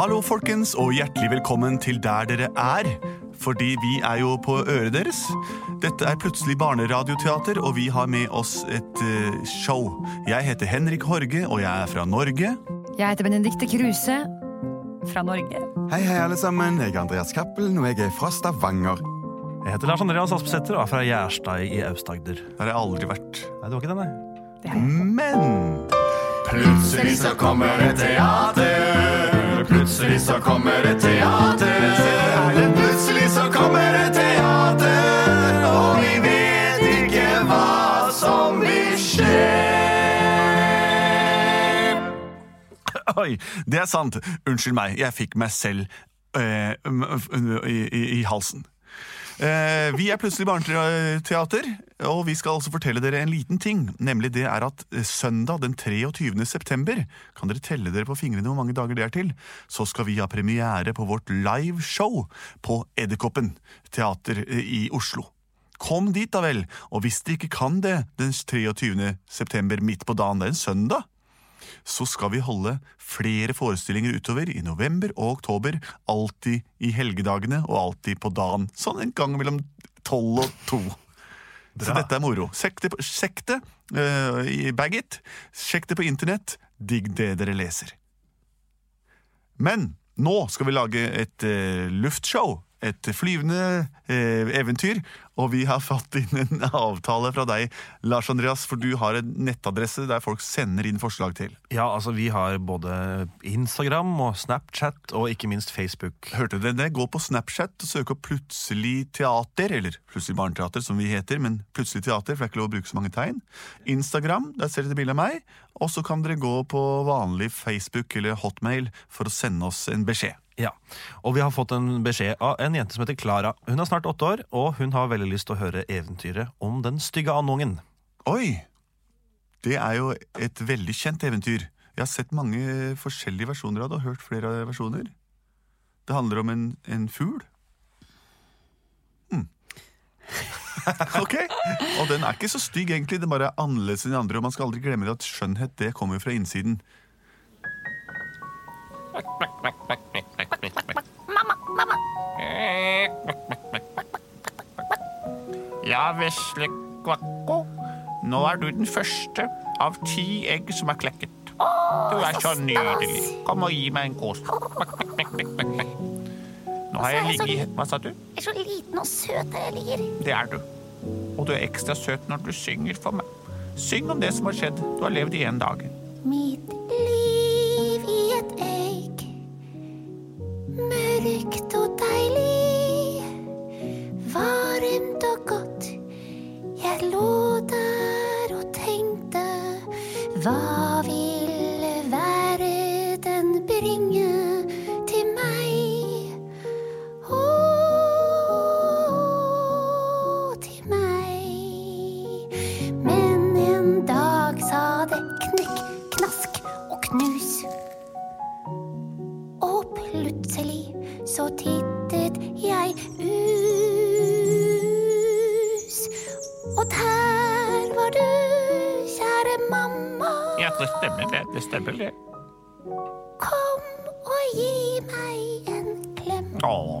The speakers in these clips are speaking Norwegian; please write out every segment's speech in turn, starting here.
Hallo, folkens, og hjertelig velkommen til Der dere er. Fordi vi er jo på øret deres. Dette er plutselig barneradioteater, og vi har med oss et eh, show. Jeg heter Henrik Horge, og jeg er fra Norge. Jeg heter Benedikte Kruse fra Norge. Hei, hei, alle sammen. Jeg er Andreas Cappelen, og jeg er fra Stavanger. Jeg heter Lars Andreas Aspesæter og er fra Gjerstad i Aust-Agder. Der har jeg aldri vært. Nei, det var ikke den, nei? Men Plutselig så kommer det teater. Plutselig så kommer det teater. Plutselig så kommer det teater, og vi vet ikke hva som vil skje. Oi, det er sant. Unnskyld meg, jeg fikk meg selv eh, i, i, i halsen. Eh, vi er plutselig barneteater, og vi skal altså fortelle dere en liten ting. Nemlig det er at eh, søndag den 23. september, kan dere telle dere på fingrene hvor mange dager det er til, så skal vi ha premiere på vårt liveshow på Edderkoppen teater eh, i Oslo. Kom dit da vel, og hvis dere ikke kan det den 23. september midt på dagen, det er en søndag, så skal vi holde flere forestillinger utover i november og oktober, alltid i helgedagene og alltid på dagen. Sånn en gang mellom tolv og to. Så dette er moro. Sjekk det, sjekk det eh, i Baggit. Sjekk det på internett. Digg det dere leser. Men nå skal vi lage et uh, luftshow. Et flyvende eh, eventyr. Og vi har fått inn en avtale fra deg, Lars Andreas, for du har en nettadresse der folk sender inn forslag til. Ja, altså Vi har både Instagram og Snapchat og ikke minst Facebook. Hørte dere det? Gå på Snapchat og søk opp Plutselig teater, eller Plutselig barneteater, som vi heter, men Plutselig teater, for det er ikke lov å bruke så mange tegn. Instagram, der ser dere bilde av meg. Og så kan dere gå på vanlig Facebook eller Hotmail for å sende oss en beskjed. Ja, Og vi har fått en beskjed av en jente som heter Klara. Hun er snart åtte år, og hun har veldig lyst til å høre eventyret om den stygge andungen. Oi! Det er jo et veldig kjent eventyr. Jeg har sett mange forskjellige versjoner av det, og hørt flere versjoner. Det handler om en, en fugl. Hmm. ok, Og den er ikke så stygg, egentlig. Den bare er annerledes enn de andre. Og man skal aldri glemme at skjønnhet det kommer fra innsiden. Ja, vesle kvakko. Nå er du den første av ti egg som er klekket. Du er så nydelig. Kom og gi meg en kos. Nå har jeg ligget Hva sa du? Jeg er så liten og søt der jeg ligger. Det er du. Og du er ekstra søt når du synger for meg. Syng om det som har skjedd. Du har levd i én dag. Mitt liv i et egg. Mørkt det stemmer det. Det stemmer det. Kom og gi meg en klem. Åh.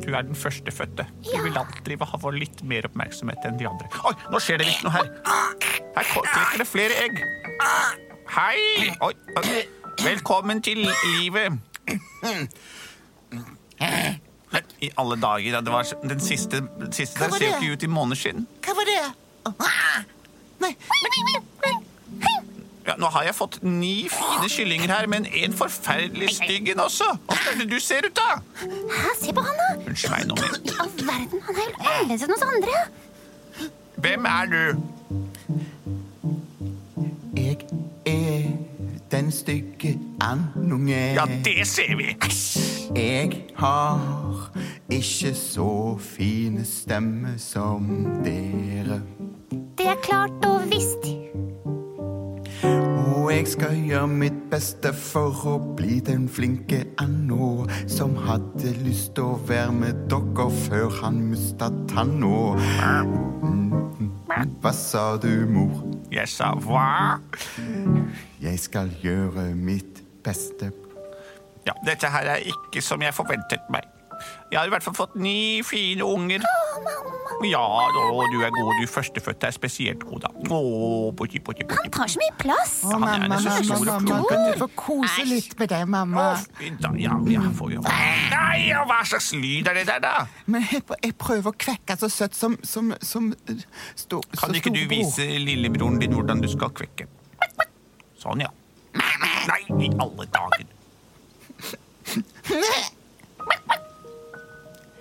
Du er den førstefødte. Du vil alltid ha vår litt mer oppmerksomhet enn de andre. Oi, nå skjer det visst noe her. Her klikker det flere egg. Hei! Oi, oi. Velkommen til livet. I alle dager. Det var den siste, den siste der ser jo ikke ut i måneskinn. Hva var det? Nå har jeg fått ni fine kyllinger her, men en forferdelig stygg en også. Åssen er det du ser ut, da? Hæ, se på han, da. Unnskyld meg, nå. I all verden, han er jo annerledes enn oss andre. Hvem er du? Jeg er den stygge andunge. Ja, det ser vi. Jeg har ikke så fine stemme som dere. Det er klart og visst. Og jeg skal gjøre mitt beste for å bli den flinke Anno som hadde lyst til å være med dere før han mista tanna. Mm, Hva sa du, mor? Jeg sa hva? Jeg skal gjøre mitt beste. Ja, dette her er ikke som jeg forventet meg. Jeg har i hvert fall fått ni fine unger. Ja, å, du er god. Du førstefødte er spesielt god, da. Å, poti, poti, poti. Han tar så mye plass. Å, Han er mamma, så mamma, mamma, kan du få kose litt med deg, mamma? Da, ja, ja, får jo. Nei, og hva slags lyd er det der, da? Men jeg, jeg prøver å kvekke så søtt som, som, som sto, Kan ikke du vise lillebroren din hvordan du skal kvekke? Sånn, ja. Nei, i alle dager.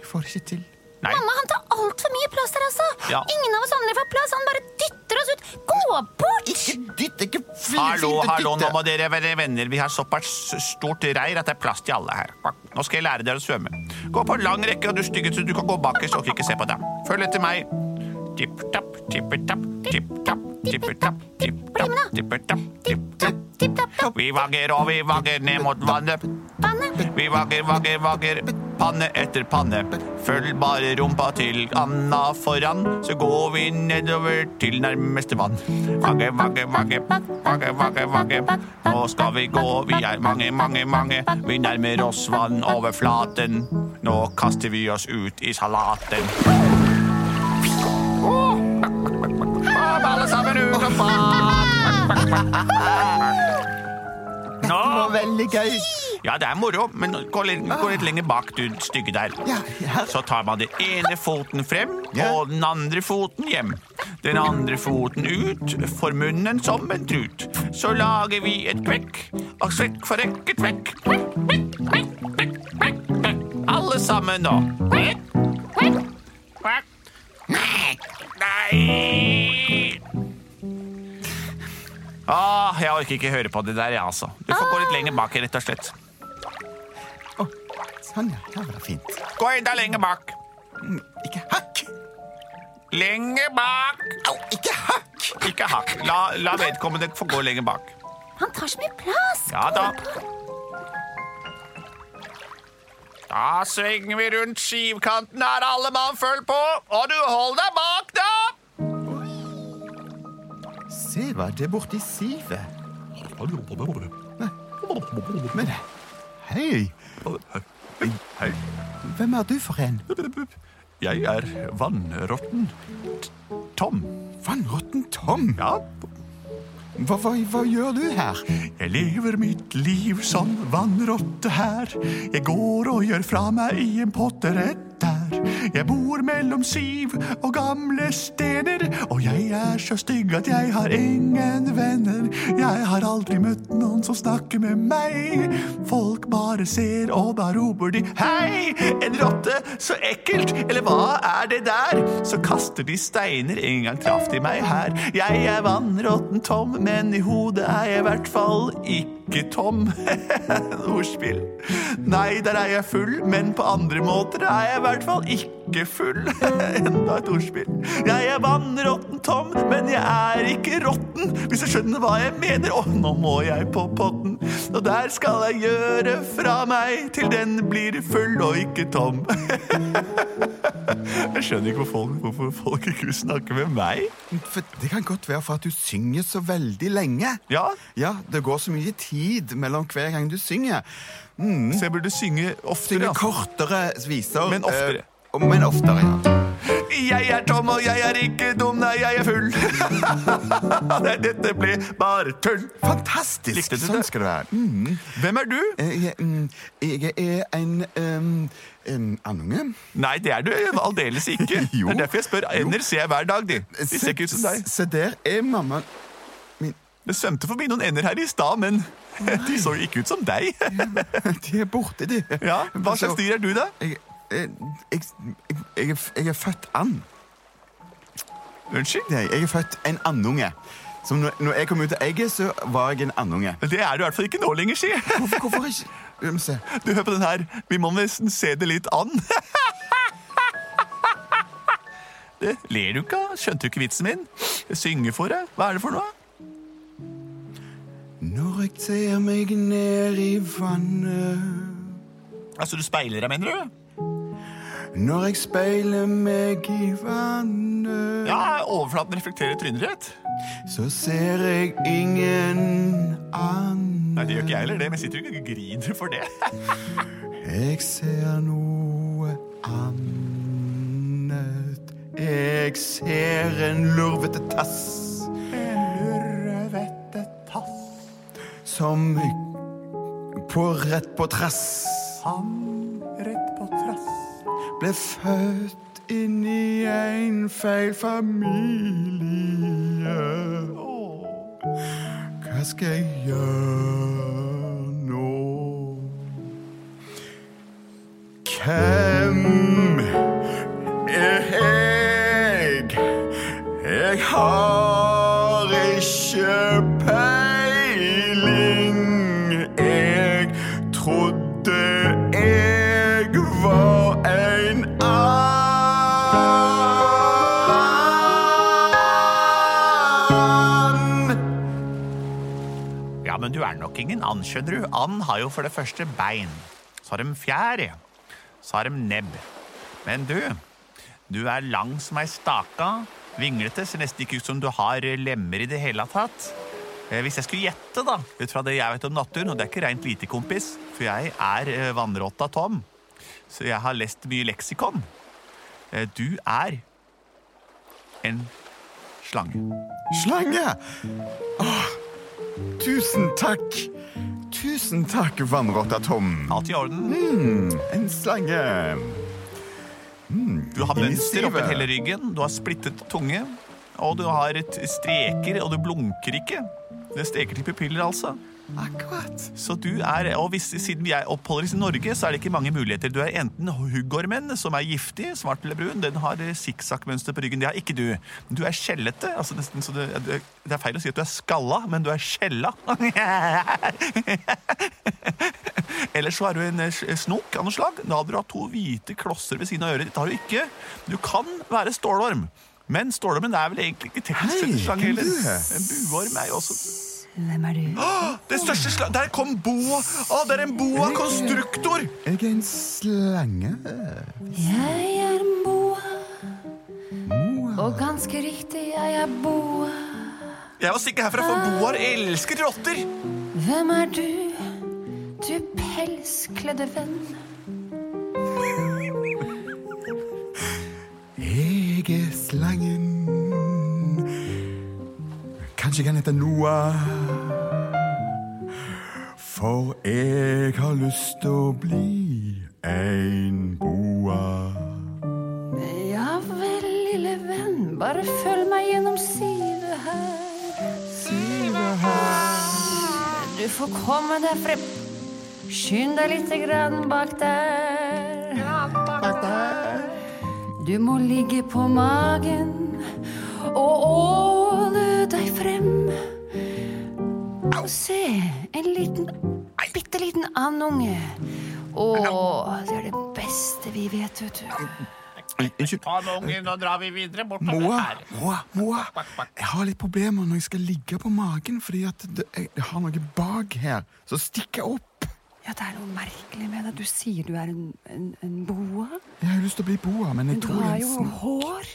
Får ikke til. Nei. Mamma, han tar altfor mye plass der, altså. Ja. Ingen av oss andre får plass. Han bare dytter oss ut. Gå bort! Ikke dytt, ikke Hallo, hallo, nå må dere være venner. Vi har såpass stort reir at det er plass til alle her. Nå skal jeg lære dere å svømme. Gå på lang rekke, og du styggeste, så du kan gå bakerst og ikke se på dem. Følg etter meg. Tipp-tapp, tippetapp, tipp-tapp, tippetapp, tipp-tapp, tippetapp, tipp-tapp. Tipp, tapp, tapp. Vi vagger og vi vagger ned mot. Vannet. Vi vagger, vagger, vagger, panne etter panne. Følg bare rumpa til Anna foran, så går vi nedover til nærmeste vann. Vagge, vagge, vagge, vagge, vagge, vagge. Nå skal vi gå, vi er mange, mange, mange. Vi nærmer oss vannoverflaten. Nå kaster vi oss ut i salaten. Kom alle sammen ut og bad! Det var veldig gøy. Ja, det er moro, men gå litt, gå litt lenger bak, du stygge der. Ja, ja. Så tar man den ene foten frem, og den andre foten hjem. Den andre foten ut, for munnen som en trut. Så lager vi et kvekk, og svekk for vekk. Kvekk, kvekk, kvekk. Alle sammen nå. Nei! Åh, jeg orker ikke høre på det der, jeg, altså. Du får gå litt lenger bak, rett og slett. Sånn, ja. Det var det fint. Gå enda lenger bak. Ikke hakk. Lenger bak. Au, ikke hakk. Ikke hakk. La, la vedkommende få gå lenger bak. Han tar så mye plass. Ja da. Da svinger vi rundt skivkanten her, alle mann følg på. Og du hold deg bak, da. Se hva det er borti sivet. Men hei, Hei, hvem er du for en? jeg er vannrotten Tom. Vannrotten Tom. Ja, Hva, hva, hva gjør du her? Jeg lever mitt liv som vannrotte her. Jeg går og gjør fra meg i en potte rett der. Jeg bor mellom siv og gamle stener, og jeg er så stygg at jeg har ingen venner. Jeg har aldri møtt noen som snakker med meg. Folk bare ser, og da roper de hei, en rotte, så ekkelt, eller hva er det der? Så kaster de steiner, en gang traff de meg her. Jeg er vannrotten Tom, men i hodet er jeg i hvert fall ikke Tom. Ordspill. Nei, der er jeg full, men på andre måter er jeg i hvert fall ikke full. Enda et ordspill. Jeg er vannrotten Tom, men jeg er ikke rotten, hvis du skjønner hva jeg mener. Å, nå må jeg på potten, og der skal jeg gjøre fra meg til den blir full og ikke tom. Jeg skjønner ikke hvorfor folk, hvorfor folk ikke snakker med meg. For det kan godt være for at du synger så veldig lenge. Ja, Ja, det går så mye tid mellom hver gang du synger. Mm. så jeg burde synge oftere. Synge kortere viser. Men oftere. Men oftere, ja. Jeg er tom, og jeg er ikke dum, nei, jeg er full. Dette ble bare tull. Fantastisk! Likte du sånn det? skal det være. Mm. Hvem er du? Eh, Jeg, mm, jeg er en um, en andunge. Nei, det er du aldeles ikke. Jo. Det er derfor jeg spør. Ender ser jeg hver dag, de. De ser ikke ut som deg. Se der er mamma min. Det svømte forbi noen ender her i stad, men de så jo ikke ut som deg. De er borte, de. Ja, Hva slags dyr er du, da? Jeg, jeg, jeg, jeg, er, jeg er født and. Unnskyld? Jeg er født en andunge. Som når, når jeg kom ut av egget, så var jeg en andunge. Det er du i hvert fall ikke nå lenger, si. Hvorfor, hvorfor ikke? La meg se. Du, hør på den her. Vi må nesten se det litt an. Det ler du ikke av? Skjønte du ikke vitsen min? Jeg synger for deg. Hva er det for noe? Når jeg ser meg ned i vannet Altså, du speiler deg, mener du? Når jeg speiler meg i vannet Ja, overflaten reflekterer trynet ditt. Så ser jeg ingen annen Nei, det gjør ikke jeg heller det, men jeg sitter jo ikke og griner for det. Jeg ser noe annet Jeg ser en lurvete tass En Lurvete tass. Som på rett på trass Han. Ble født inn i en feil familie Hva skal jeg gjøre nå? Hvem er jeg? Jeg har and, skjønner du. And har jo for det første bein. Så har de fjær. Så har de nebb. Men du, du er lang som ei staka. Vinglete, ser nesten ikke ut som du har lemmer i det hele tatt. Eh, Hvis jeg skulle gjette, da, ut fra det jeg vet om naturen, og det er ikke rent lite, kompis, for jeg er eh, vannrotta Tom, så jeg har lest mye leksikon. Eh, Du er en slange. Slange! Åh, tusen takk. Tusen takk, vannrotta Tom. Alt i orden. Mm, en slange. Du har mønster oppi hele ryggen, du har splittet tunge, og du har et streker, og du blunker ikke. Det streker til pupiller, altså. Akkurat. Så du er, og hvis, Siden vi er oppholder oss i Norge, så er det ikke mange muligheter. Du er enten huggormen, som er giftig, svart eller brun. Den har sikksakk-mønster på ryggen. Det har ikke du. Du er skjellete. altså nesten så det, det er feil å si at du er skalla, men du er skjella. Eller så er du en eh, snok av noe slag. Da hadde du hatt to hvite klosser ved siden av øret ditt. Det har du ikke. Du kan være stålorm. Men stålormen er vel egentlig ikke teknisk sett en slange heller. er? En buorm er jo også Hvem er du? det største sla... Der kom boa! Å, det er en boa konstruktor! Jeg er en slange. Jeg er en boa. Og ganske riktig, jeg er boa. Jeg var sikker herfra, for boaer elsker rotter. Hvem er du, du pelskledde venn? Jeg er slangen. Kanskje jeg kan hete Noah. For jeg har lyst til å bli en boa. Ja vel, lille venn, bare følg meg gjennom sivet her. Sivet her. Du får komme deg frem. Skynd deg lite grann bak der. Ja, bak der. Du må ligge på magen og deg frem. Og se, en liten, bitte liten andunge. Å, det er det beste vi vet, vet du. Unnskyld. Unge, nå drar vi videre Moa, Moa, Moa. Jeg har litt problemer når jeg skal ligge på magen, fordi at det, jeg, jeg har noe bak her som stikker opp. Ja, det er noe merkelig med deg. Du sier du er en, en, en boa. Jeg har lyst til å bli boa, men jeg Men tror har Du har jo en hår.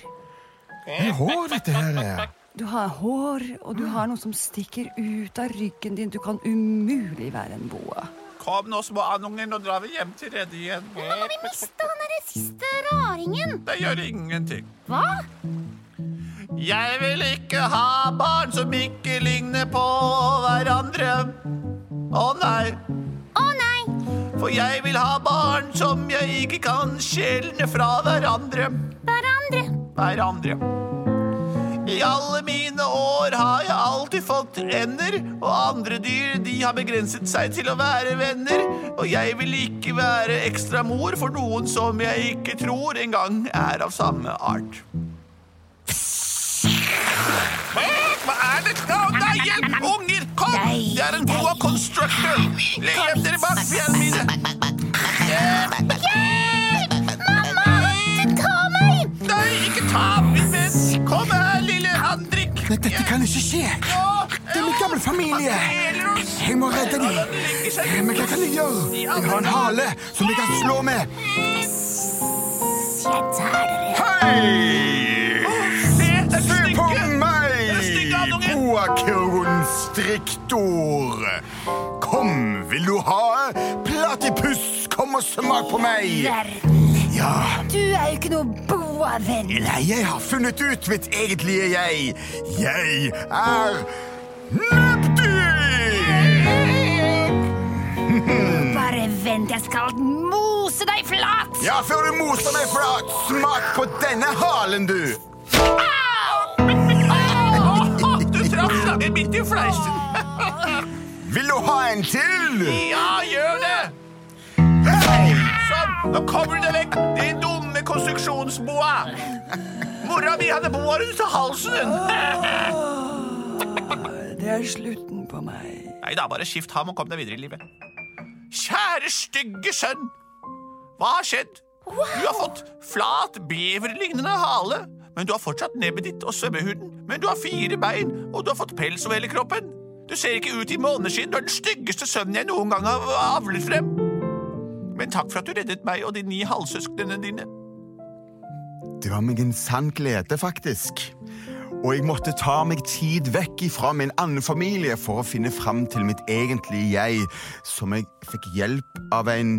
Det er hår, dette her er. Du har hår, og du har noe som stikker ut av ryggen din. Du kan umulig være en boa. Kom nå, små andungen, nå drar vi hjem til redde igjen. Nå må vi miste han derre siste raringen. Det gjør ingenting. Hva? Jeg vil ikke ha barn som ikke ligner på hverandre. Å nei. Å nei. For jeg vil ha barn som jeg ikke kan skjelne fra hverandre. Hverandre. Hverandre. I alle mine år har jeg alltid fått ender, og andre dyr de har begrenset seg til å være venner. Og jeg vil ikke være ekstra mor for noen som jeg ikke tror engang er av samme art. Hva er det nei, hjelp! Unger, kom! Det er en boa constructor. Legg dere bak fjellene mine. Hjelp! Mamma! Ta meg! Nei, ikke ta min venn. Kom her. Nei, dette kan ikke skje. Det er min gamle familie. Jeg må redde dem. Men hva kan jeg gjøre? Jeg har en hale som jeg kan slå med. Hei! Se, på meg! Boa-constrictor. Kom, vil du ha platypus? Kom og smak på meg. Ja. Du er jo ikke noe boavenn. Nei, jeg har funnet ut mitt egentlige jeg. Jeg er Nepdyr! Bare vent, jeg skal mose deg flat. Ja, før du moser meg flat, smak på denne halen, du. Du traff slangen midt i fleisen. Vil du ha en til? Ja, gjør det. Sånn, nå kommer du deg vekk, din dumme konstruksjonsboa. Mora mi hadde boa rundt halsen. Det er slutten på meg. Nei da, bare skift ham og kom deg videre i livet. Kjære stygge sønn. Hva har skjedd? Du har fått flat, beverlignende hale, men du har fortsatt nebbet ditt og svømmehuden. Men du har fire bein, og du har fått pels over hele kroppen. Du ser ikke ut i måneskinn. Du er den styggeste sønnen jeg noen gang har avlet frem. Men takk for at du reddet meg og de ni halvsøsknene dine. Det var meg en sann glede, faktisk. Og jeg måtte ta meg tid vekk ifra min andre familie for å finne fram til mitt egentlige jeg, som jeg fikk hjelp av en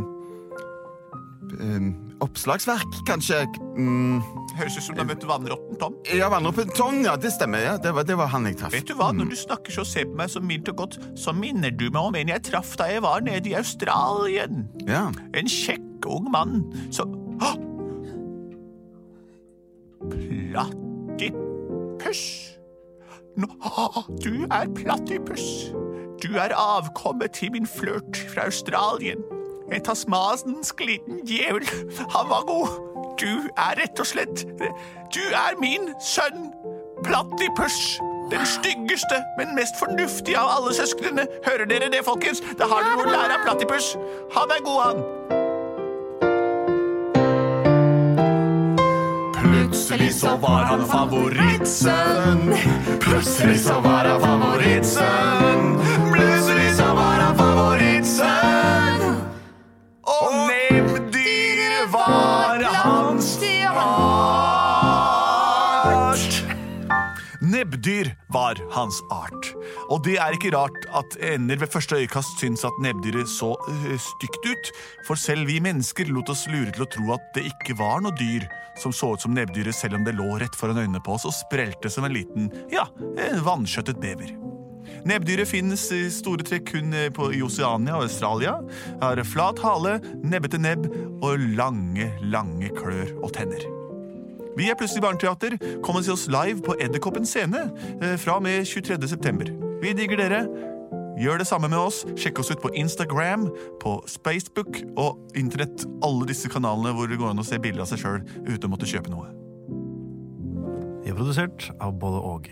ehm, Oppslagsverk, kanskje? Mm, Høres ut som du har møtt vannrotten Tom. ja, Vannrotten Tom, ja, det stemmer. ja. Det var, det var han jeg traff. Vet du hva, Når du snakker så ser på meg så mildt og godt, så minner du meg om en jeg traff da jeg var nede i Australien. Ja. En kjekk ung mann som Hå! Platypus. Nå, du er platypus. Du er avkommet til min flørt fra Australien. En tasmansk liten djevel. Han var god. Du er rett og slett Du er min sønn, Platypus. Den styggeste, men mest fornuftige av alle søsknene. Hører dere det, folkens? Da har dere noe å lære av Platypus. Han er god, han. Plutselig så var han favorittsønn. Plutselig så var han favorittsønn. Plutselig så var han favorittsønn. Og nebbdyret var hans art. Nebbdyr var hans art. Og det er ikke rart at ender ved første øyekast syns at nebbdyret så øh, stygt ut, for selv vi mennesker lot oss lure til å tro at det ikke var noe dyr som så ut som nebbdyret, selv om det lå rett foran øynene på oss og sprelte som en liten, ja, vannskjøttet bever. Nebbdyret finnes i store trekk kun eh, i Oseania og Australia. Har flat hale, nebbete nebb og lange, lange klør og tenner. Vi er Plutselig barneteater. Kom og se oss live på Edderkoppen scene eh, fra og med 23. Vi digger dere. Gjør det samme med oss. Sjekk oss ut på Instagram, på Spacebook og Internett. Alle disse kanalene hvor det går an å se bilder av seg sjøl uten å måtte kjøpe noe. Vi er produsert av både og.